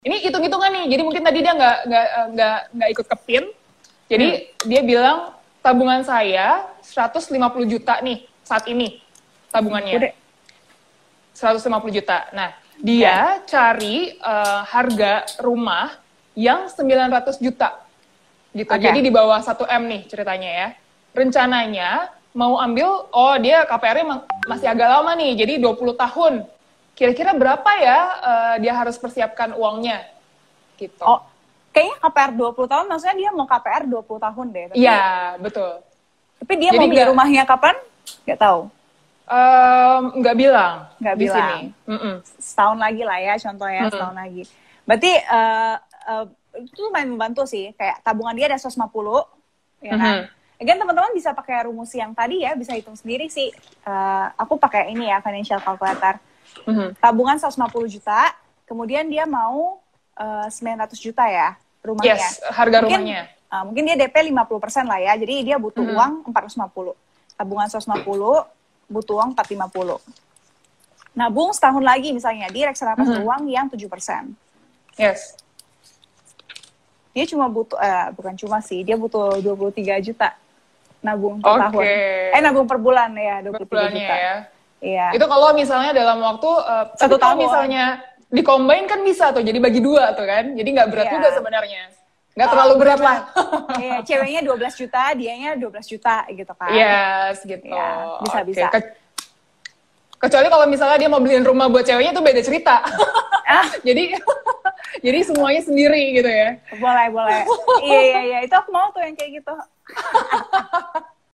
Ini hitung-hitungan nih, jadi mungkin tadi dia nggak nggak nggak nggak ikut ke PIN, jadi hmm. dia bilang tabungan saya 150 juta nih saat ini tabungannya. Udah. 150 juta. Nah, dia ya. cari uh, harga rumah yang 900 juta. Gitu. Okay. Jadi di bawah 1 M nih ceritanya ya. Rencananya mau ambil oh dia KPR-nya masih agak lama nih. Jadi 20 tahun. Kira-kira berapa ya uh, dia harus persiapkan uangnya? Gitu. Oh, kayaknya KPR 20 tahun maksudnya dia mau KPR 20 tahun deh. Iya, betul. Tapi dia Jadi mau beli rumahnya kapan? Gak tahu. Nggak um, bilang. Nggak bilang. Mm -mm. Setahun lagi lah ya contohnya, mm -mm. setahun lagi. Berarti uh, uh, itu lumayan membantu sih. Kayak tabungan dia ada 150, ya kan? Mm -hmm. Again, teman-teman bisa pakai rumus yang tadi ya, bisa hitung sendiri sih. Uh, aku pakai ini ya, financial calculator. Mm -hmm. Tabungan 150 juta, kemudian dia mau uh, 900 juta ya rumahnya. Yes, harga mungkin, rumahnya. Uh, mungkin dia DP 50% lah ya, jadi dia butuh mm -hmm. uang 450. Tabungan 150, butuh uang 450. Nabung setahun lagi misalnya, dia reksadana mm -hmm. uang yang 7%. Yes dia cuma butuh eh bukan cuma sih dia butuh 23 juta nabung per okay. tahun eh nabung per bulan ya 23 per juta ya iya. Itu kalau misalnya dalam waktu uh, satu tahun misalnya dikombain kan bisa tuh jadi bagi dua tuh kan. Jadi nggak berat iya. juga sebenarnya. Nggak oh, terlalu berat lah. Iya ceweknya 12 juta dianya 12 juta gitu kan. Yes gitu. Ya, bisa okay. bisa Ke kecuali kalau misalnya dia mau beliin rumah buat ceweknya tuh beda cerita. Ah. jadi jadi semuanya sendiri gitu ya. Boleh boleh. Iya iya iya. Itu aku mau tuh yang kayak gitu